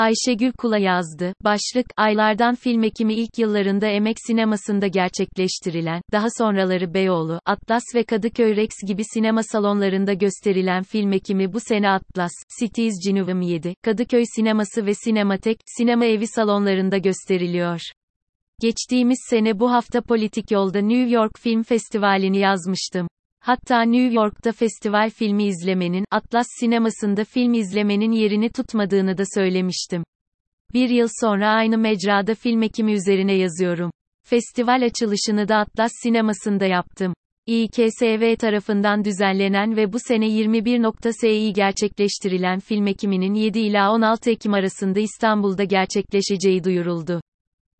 Ayşegül Kula yazdı. Başlık, aylardan film ekimi ilk yıllarında emek sinemasında gerçekleştirilen, daha sonraları Beyoğlu, Atlas ve Kadıköy Rex gibi sinema salonlarında gösterilen film ekimi bu sene Atlas, Cities Cineum 7, Kadıköy Sineması ve Sinematek, sinema evi salonlarında gösteriliyor. Geçtiğimiz sene bu hafta Politik Yolda New York Film Festivali'ni yazmıştım. Hatta New York'ta festival filmi izlemenin, Atlas sinemasında film izlemenin yerini tutmadığını da söylemiştim. Bir yıl sonra aynı mecrada film ekimi üzerine yazıyorum. Festival açılışını da Atlas sinemasında yaptım. İKSV tarafından düzenlenen ve bu sene 21.Sİ gerçekleştirilen film ekiminin 7 ila 16 Ekim arasında İstanbul'da gerçekleşeceği duyuruldu.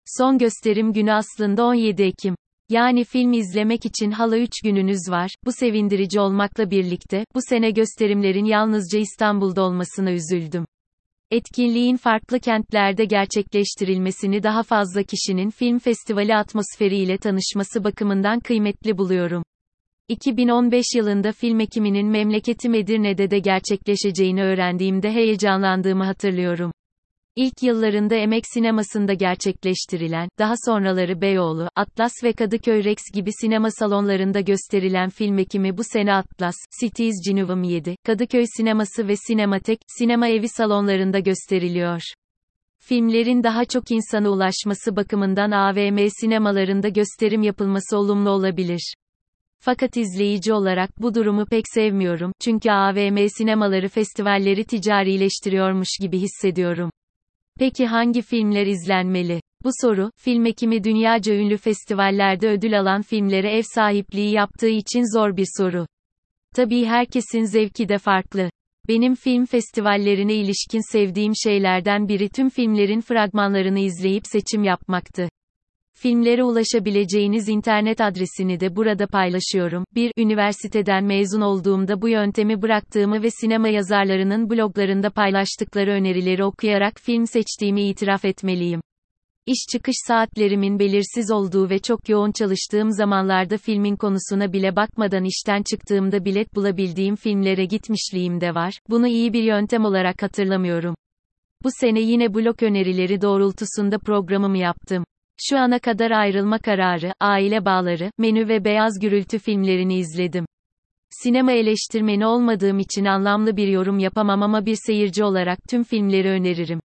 Son gösterim günü aslında 17 Ekim. Yani film izlemek için hala 3 gününüz var. Bu sevindirici olmakla birlikte, bu sene gösterimlerin yalnızca İstanbul'da olmasına üzüldüm. Etkinliğin farklı kentlerde gerçekleştirilmesini daha fazla kişinin film festivali atmosferiyle tanışması bakımından kıymetli buluyorum. 2015 yılında film ekiminin memleketi Edirne'de de gerçekleşeceğini öğrendiğimde heyecanlandığımı hatırlıyorum. İlk yıllarında emek sinemasında gerçekleştirilen, daha sonraları Beyoğlu, Atlas ve Kadıköy Rex gibi sinema salonlarında gösterilen film ekimi bu sene Atlas, Cities Cineum 7, Kadıköy Sineması ve Sinematek, sinema evi salonlarında gösteriliyor. Filmlerin daha çok insana ulaşması bakımından AVM sinemalarında gösterim yapılması olumlu olabilir. Fakat izleyici olarak bu durumu pek sevmiyorum, çünkü AVM sinemaları festivalleri ticarileştiriyormuş gibi hissediyorum. Peki hangi filmler izlenmeli? Bu soru, film ekimi dünyaca ünlü festivallerde ödül alan filmlere ev sahipliği yaptığı için zor bir soru. Tabii herkesin zevki de farklı. Benim film festivallerine ilişkin sevdiğim şeylerden biri tüm filmlerin fragmanlarını izleyip seçim yapmaktı. Filmlere ulaşabileceğiniz internet adresini de burada paylaşıyorum. 1. Üniversiteden mezun olduğumda bu yöntemi bıraktığımı ve sinema yazarlarının bloglarında paylaştıkları önerileri okuyarak film seçtiğimi itiraf etmeliyim. İş çıkış saatlerimin belirsiz olduğu ve çok yoğun çalıştığım zamanlarda filmin konusuna bile bakmadan işten çıktığımda bilet bulabildiğim filmlere gitmişliğim de var. Bunu iyi bir yöntem olarak hatırlamıyorum. Bu sene yine blog önerileri doğrultusunda programımı yaptım. Şu ana kadar ayrılma kararı, aile bağları, menü ve beyaz gürültü filmlerini izledim. Sinema eleştirmeni olmadığım için anlamlı bir yorum yapamam ama bir seyirci olarak tüm filmleri öneririm.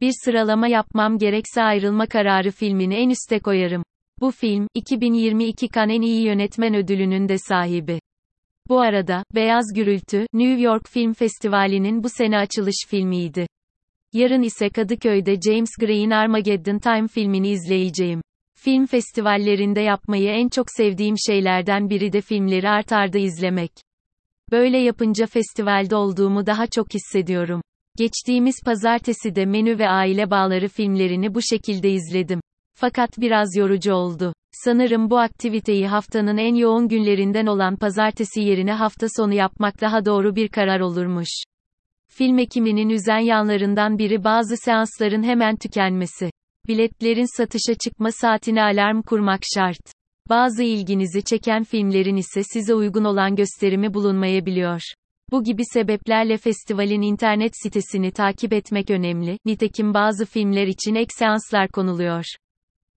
Bir sıralama yapmam gerekse ayrılma kararı filmini en üste koyarım. Bu film, 2022 Cannes en iyi yönetmen ödülünün de sahibi. Bu arada, Beyaz Gürültü, New York Film Festivali'nin bu sene açılış filmiydi. Yarın ise Kadıköy'de James Gray'in Armageddon Time filmini izleyeceğim. Film festivallerinde yapmayı en çok sevdiğim şeylerden biri de filmleri art arda izlemek. Böyle yapınca festivalde olduğumu daha çok hissediyorum. Geçtiğimiz pazartesi de Menü ve Aile Bağları filmlerini bu şekilde izledim. Fakat biraz yorucu oldu. Sanırım bu aktiviteyi haftanın en yoğun günlerinden olan pazartesi yerine hafta sonu yapmak daha doğru bir karar olurmuş. Film ekiminin üzen yanlarından biri bazı seansların hemen tükenmesi. Biletlerin satışa çıkma saatine alarm kurmak şart. Bazı ilginizi çeken filmlerin ise size uygun olan gösterimi bulunmayabiliyor. Bu gibi sebeplerle festivalin internet sitesini takip etmek önemli. Nitekim bazı filmler için ek seanslar konuluyor.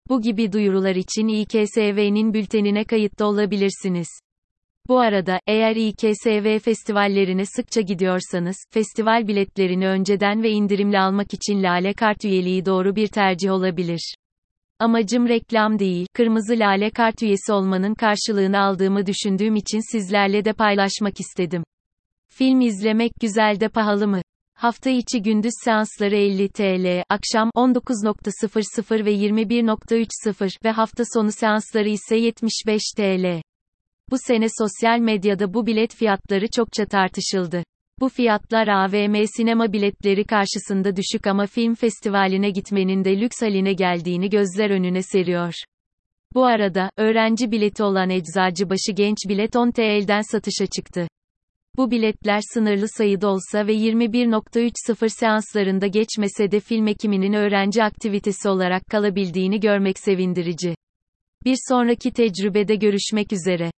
Bu gibi duyurular için İKSV'nin bültenine kayıtlı olabilirsiniz. Bu arada, eğer İKSV festivallerine sıkça gidiyorsanız, festival biletlerini önceden ve indirimli almak için Lale Kart üyeliği doğru bir tercih olabilir. Amacım reklam değil, Kırmızı Lale Kart üyesi olmanın karşılığını aldığımı düşündüğüm için sizlerle de paylaşmak istedim. Film izlemek güzel de pahalı mı? Hafta içi gündüz seansları 50 TL, akşam 19.00 ve 21.30 ve hafta sonu seansları ise 75 TL. Bu sene sosyal medyada bu bilet fiyatları çokça tartışıldı. Bu fiyatlar AVM sinema biletleri karşısında düşük ama film festivaline gitmenin de lüks haline geldiğini gözler önüne seriyor. Bu arada, öğrenci bileti olan Eczacıbaşı Genç Bilet 10 TL'den satışa çıktı. Bu biletler sınırlı sayıda olsa ve 21.30 seanslarında geçmese de film ekiminin öğrenci aktivitesi olarak kalabildiğini görmek sevindirici. Bir sonraki tecrübede görüşmek üzere.